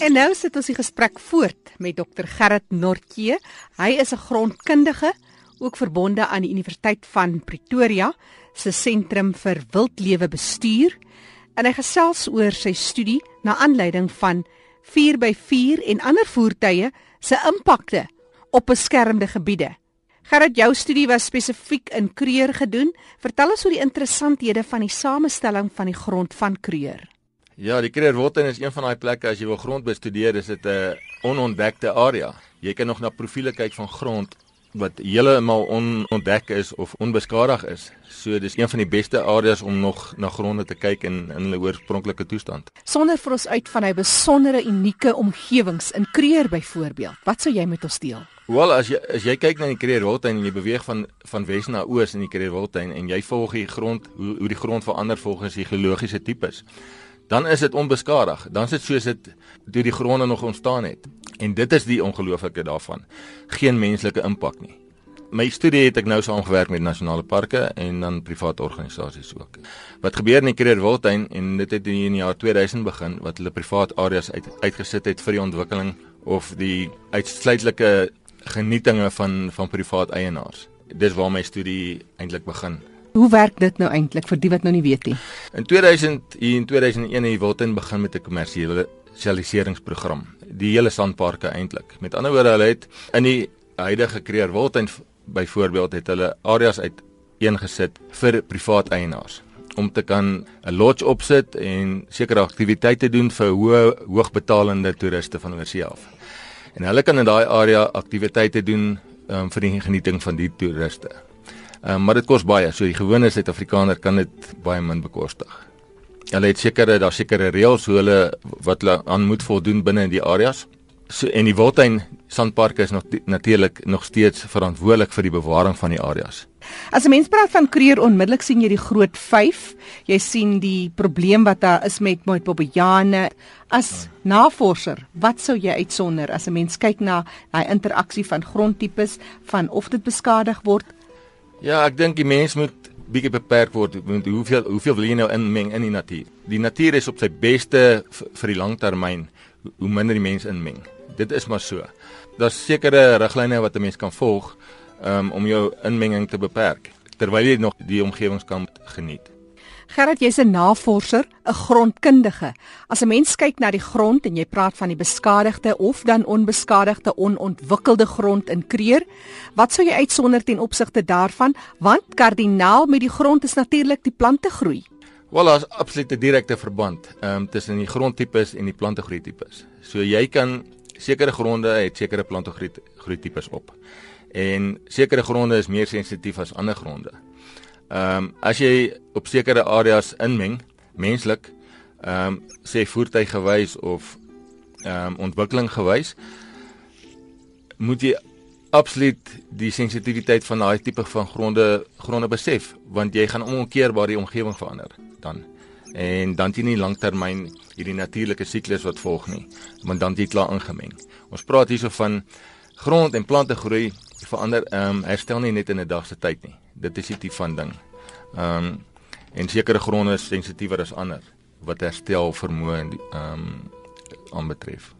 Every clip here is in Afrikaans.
En nou sit ons die gesprek voort met Dr Gerrit Nortje. Hy is 'n grondkundige, ook verbonde aan die Universiteit van Pretoria se sentrum vir wildlewe bestuur. En hy gesels oor sy studie na aanleiding van 4x4 en ander voertuie se impakte op beskermde gebiede. Gerrit, jou studie was spesifiek in Kreur gedoen. Vertel ons oor die interessanthede van die samestelling van die grond van Kreur. Ja, die Kreerwotten is een van daai plekke as jy wil grond bestudeer, is dit 'n onontdekte area. Jy kan nog na profile kyk van grond wat heeltemal onontdek is of onbeskadig is. So dis een van die beste areas om nog na gronde te kyk in in hulle oorspronklike toestand. Sonder vir ons uit van hy besondere unieke omgewings in Kreer byvoorbeeld. Wat sou jy met ons deel? Wel as jy as jy kyk na die Kreerwotten en jy beweeg van van wes na oos in die Kreerwotten en jy volg die grond hoe hoe die grond verander volgens die geologiese tipes dan is dit onbeskadig. Dan is dit soos dit deur die gronde nog ontstaan het. En dit is die ongelooflike daarvan. Geen menslike impak nie. My studie het ek nou saamgewerk met nasionale parke en dan private organisasies ook. Wat gebeur in die Kreerwoudtuin en dit het in die jaar 2000 begin wat hulle privaat areas uit, uitgesit het vir die ontwikkeling of die uitsluitlike genietinge van van privaat eienaars. Dis waar my studie eintlik begin. Hoe werk dit nou eintlik vir die wat nou nie weet nie? In 2000 in 2001 het Wilton begin met 'n kommersiële sosialiseringsprogram. Die hele sandparke eintlik. Met ander woorde, hulle het in die huidige Kreer Wilton byvoorbeeld het hulle areas uit eengesit vir privaat eienaars om te kan 'n lodge opsit en sekere aktiwiteite doen vir hoë hoogbetalende toeriste van oorsee af. En hulle kan in daai area aktiwiteite doen um, vir die genieting van die toeriste. Um, maar dit kos baie, so die gewone Suid-Afrikaner kan dit baie min bekostig. Hulle het sekere daar sekere reëls hoe hulle wat hulle aan moet voldoen binne in die areas. So en die Wildtuin sandparke is nog natuurlik nog steeds verantwoordelik vir die bewaring van die areas. As 'n mens praat van Kreur onmiddellik sien jy die groot 5. Jy sien die probleem wat daar is met met Bobbejane. As navorser, wat sou jy uitsonder as 'n mens kyk na daai interaksie van grondtipes van of dit beskadig word Ja, ek dink die mens moet bietjie beperk word met hoeveel hoeveel wil jy nou inmeng in die natuur. Die natuur is op sy beste vir die langtermyn hoe minder die mens inmeng. Dit is maar so. Daar's sekere riglyne wat 'n mens kan volg um, om jou inmenging te beperk terwyl jy nog die omgewings kan geniet. Gerard, jy's 'n navorser, 'n grondkundige. As 'n mens kyk na die grond en jy praat van die beskadigde of dan onbeskadigde onontwikkelde grond in Kreur, wat sou jy uitsonder ten opsigte daarvan? Want kardinaal met die grond is natuurlik die plante groei. Wel, daar's absolute direkte verband um, tussen die grondtipes en die plante groei tipes. So jy kan sekere gronde het sekere plante groei tipes op. En sekere gronde is meer sensitief as ander gronde. Ehm um, as jy op sekere areas inmeng, menslik, ehm um, sê voertuig gewys of ehm um, ontwikkeling gewys, moet jy absoluut die sensitiwiteit van daai tipe van gronde gronde besef, want jy gaan onkeerbaar die omgewing verander dan. En dan jy nie langtermyn hierdie natuurlike siklus wat volg nie, want dan jy klaar ingemeng. Ons praat hierso van grond en plante groei verander ehm um, herstel nie net in 'n dag se tyd nie dit is die van ding. Ehm um, en sekere gronde is sensitiewer as ander wat herstel vermoë ehm um, aanbetref.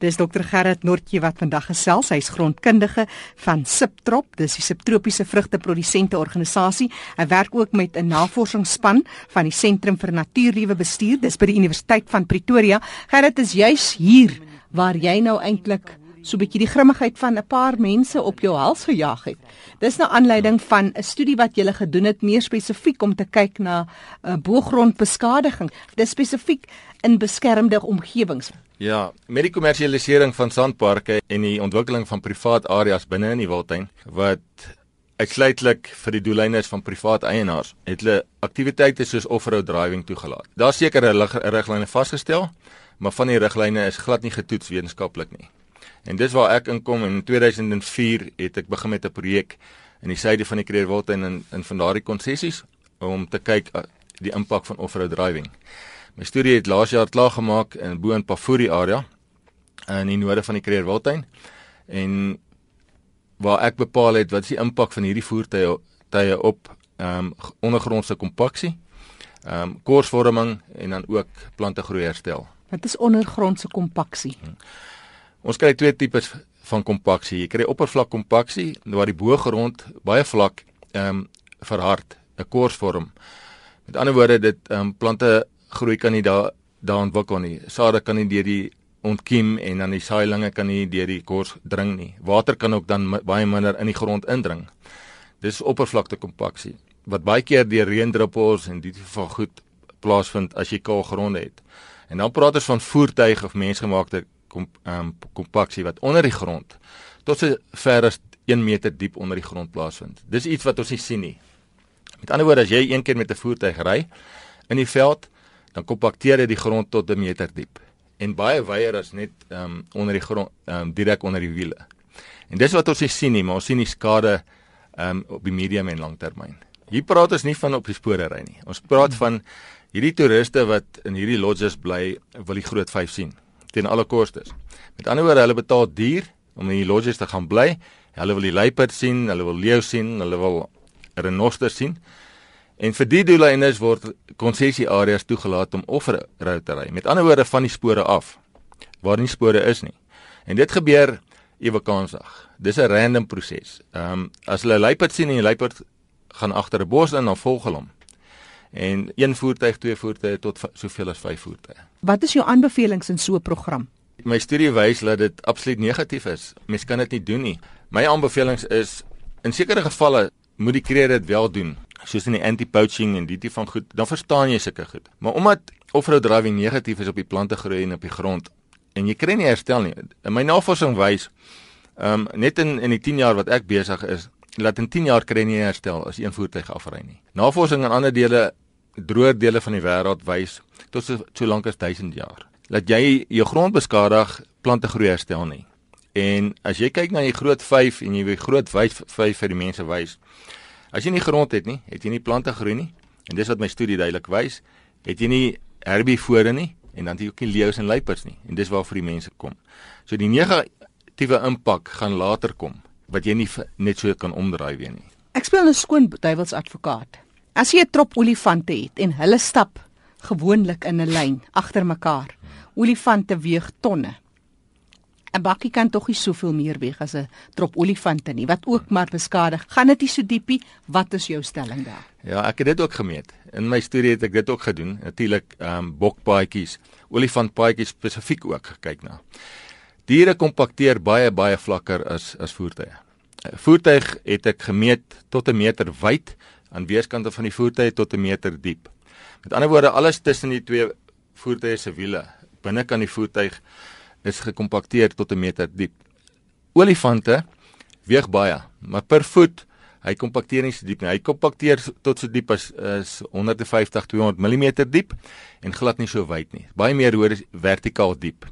Dis Dr Gerrit Noortjie wat vandag gesels. Hy's grondkundige van Subtrop, dis die subtropiese vrugteprodusente organisasie. Hy werk ook met 'n navorsingsspan van die Sentrum vir Natuurliewe Bestuur, dis by die Universiteit van Pretoria. Gerrit is juis hier waar jy nou eintlik so 'n bietjie die grimmigheid van 'n paar mense op jou hals gejaag het. Dis nou aanleiding van 'n studie wat jy gedoen het meer spesifiek om te kyk na 'n uh, eh, boergrondbeskadiging. Dis spesifiek in beskermde omgewings. Ja, met die kommersialisering van sandparke en die ontwikkeling van privaat areas binne in die Wildtuin wat uitsluitlik vir die doeleindes van privaat eienaars het hulle aktiwiteite soos off-road driving toegelaat. Daar seker 'n riglyne vasgestel, maar van die riglyne is glad nie getoets wetenskaplik nie. En dis waar ek inkom in 2004 het ek begin met 'n projek in die suide van die en in in van daardie konsessies om te kyk uh, die impak van off-road driving. My studie het laas jaar klaar gemaak in bo in Pafuri area in die noorde van die Kreerwoudtuin en waar ek bepaal het wat is die impak van hierdie voertuie tye op ehm um, ondergrondse kompaksie, ehm um, korsvorming en dan ook plante groei herstel. Wat is ondergrondse kompaksie? Ons kry twee tipes van kompaksie. Jy kry oppervlak kompaksie waar die boogrond baie vlak ehm um, verhard, 'n korsvorm. Met ander woorde, dit ehm um, plante groei kan nie daar daar ontwikkel nie. Sade kan nie deur die ontkiem en dan die saailinge kan nie deur die kors dring nie. Water kan ook dan baie minder in die grond indring. Dis oppervlakte kompaksie wat baie keer deur reendruppels en dit van goed plaasvind as jy kaal gronde het. En dan praat ons van voertuig of mensgemaakte kom ehm um, kompaksie wat onder die grond tot so ver as 1 meter diep onder die grond plaasvind. Dis iets wat ons nie sien nie. Met ander woorde as jy een keer met 'n voertuig ry in die veld, dan kompakteer dit die grond tot 'n meter diep en baie wyer as net ehm um, onder die grond ehm um, direk onder die wiele. En dis wat ons nie sien nie, maar ons sien die skade ehm um, op die medium en langtermyn. Hier praat ons nie van op die spore ry nie. Ons praat van hierdie toeriste wat in hierdie lodges bly, wil die groot 5 sien teen alle kostes. Met ander woorde, hulle betaal duur om in die lodges te gaan bly. Hulle wil die luiperd sien, hulle wil leeu sien, hulle wil renoster sien. En vir die doeleindes word konsessie areas toegelaat om off-road te ry. Met ander woorde van die spore af waar nie spore is nie. En dit gebeur ewe kansig. Dis 'n random proses. Ehm um, as hulle luiperd sien en die luiperd gaan agter 'n bos in, dan volg hulle hom. En een voertuig, twee voertuie tot soveel as 5 voertuie. Wat is jou aanbevelings in so 'n program? My studie wys dat dit absoluut negatief is. Mens kan dit nie doen nie. My aanbevelings is in sekere gevalle moet die kreer dit wel doen, soos in die anti-poaching en die tipe van goed. Dan verstaan jy sulke goed. Maar omdat off-road driving negatief is op die plante groei en op die grond en jy kry nie herstel nie. In my navorsing wys ehm um, net in in die 10 jaar wat ek besig is, laat in 10 jaar kry nie herstel as een voertuig afry nie. Navorsing in ander dele droë dele van die wêreld wys tot so, so lank as 1000 jaar dat jy jou grond beskadig, plante groei herstel nie. En as jy kyk na die groot 5 en jy wil groot 5 5 vir die mense wys. As jy nie grond het nie, het jy nie plante groei nie. En dis wat my studie duidelik wys, het jy nie herbivore nie en dan het jy ook nie leeu's en luiperds nie. En dis waarvoor die mense kom. So die negatiewe impak gaan later kom wat jy nie net so kan omdraai weer nie. Ek speel 'n skoon duiwelsadvokaat. As jy 'n trop olifante het en hulle stap gewoonlik in 'n lyn agter mekaar. Olifante weeg tonne. 'n Bakkie kan tog nie soveel meer weeg as 'n trop olifante nie wat ook maar beskadig. Gaan dit nie so diepie? Wat is jou stelling daar? Ja, ek het dit ook gemeet. In my studie het ek dit ook gedoen. Natuurlik ehm um, bokpaadjies, olifantpaadjies spesifiek ook gekyk na. Diere kompakteer baie baie vlakker as as voertuie. 'n Voertuig het ek gemeet tot 'n meter wyd aan weerskante van die voertuig tot 'n meter diep. Met ander woorde, alles tussen die twee voertuie se wiele, binnekant die voertuig is gekompakteer tot 'n meter diep. Olifante weeg baie, maar per voet hy kompakteer nie so diep nie. Hy kompakteer tot so diep as is 150 200 mm diep en glad nie so wyd nie. Baie meer hoor vertikaal diep.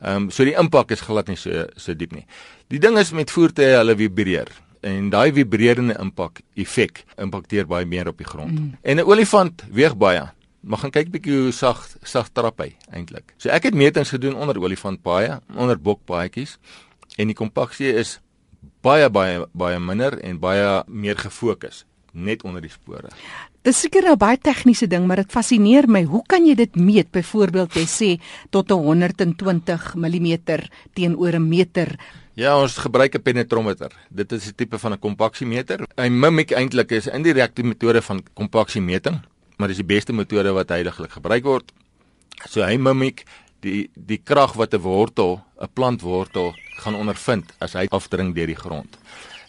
Ehm um, so die impak is glad nie so so diep nie. Die ding is met voertuie hulle vibreer en daai vibrerende impak effek impakteer baie meer op die grond. Mm. En 'n olifant weeg baie. Maar gaan kyk bietjie hoe sag sag trap hy eintlik. So ek het metings gedoen onder olifantpaaie, onder bokpaadjies en die kompaksie is baie baie baie minder en baie meer gefokus net onder die spore. Dis seker 'n baie tegniese ding, maar dit fascineer my. Hoe kan jy dit meet? Byvoorbeeld, jy sê tot 120 mm teenoor 'n meter. Ja, ons gebruik 'n penetrometer. Dit is 'n tipe van 'n kompaksiemeter. Hy mimik eintlik is 'n indirekte metode van kompaksiemeting, maar dis die beste metode wat heidaglik gebruik word. So hy mimik die die krag wat 'n wortel, 'n plantwortel gaan ondervind as hy afdring deur die grond.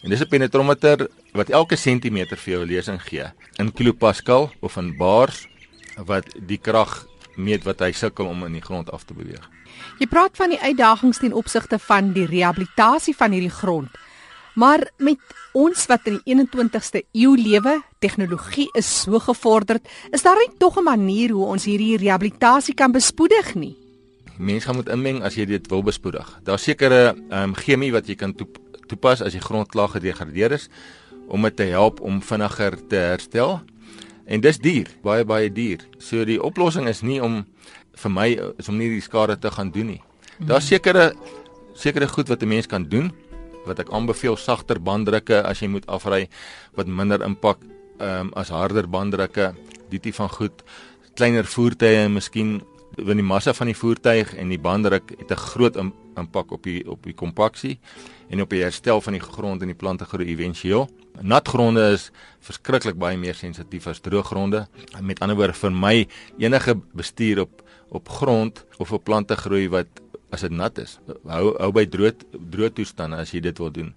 En dis 'n penetrometer wat elke sentimeter vir jou lesing gee in kilopascal of in bars wat die krag meet wat hy sukkel om in die grond af te beweeg. Jy praat van die uitdagings ten opsigte van die rehabilitasie van hierdie grond. Maar met ons wat in die 21ste eeu lewe, tegnologie is so gevorderd, is daar nie tog 'n manier hoe ons hierdie rehabilitasie kan bespoedig nie? Mense gaan moet inmeng as jy dit wil bespoedig. Daar's sekere ehm um, chemie wat jy kan toepas as die grond klaar gedegradeer is om dit te help om vinniger te herstel. En dis duur, baie baie duur. So die oplossing is nie om vir my is om nie die skade te gaan doen nie. Daar's sekere sekere goed wat 'n mens kan doen wat ek aanbeveel sagter banddrukke as jy moet afry wat minder impak ehm um, as harder banddrukke, die tipe van goed, kleiner voertuie en miskien Want die massa van die voertuig en die banddruk het 'n groot impak op die op die kompaksie en op die herstel van die grond en die plante groei éventueel. Natgronde is verskriklik baie meer sensitief as droëgronde. Met ander woorde vir my enige bestuur op op grond of op plante groei wat as dit nat is. Hou hou by droë droë toestande as jy dit wil doen.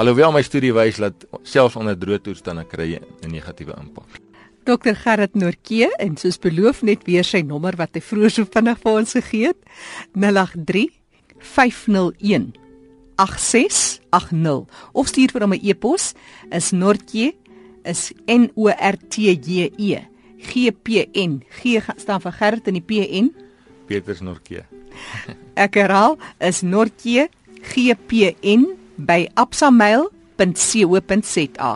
Alhoewel my studie wys dat selfs onder droë toestande kry jy 'n negatiewe impak. Dr Gerrit Noortjee en soos beloof net weer sy nommer wat hy vroeër so vinnig vir ons gegee het. 083 501 8680 of stuur vir hom 'n e-pos is noortjee is n o r t j e g p n g staan vir Gerrit in die p n? Peters Noortjee Ek herhaal is Nortjie GPN by absamail.co.za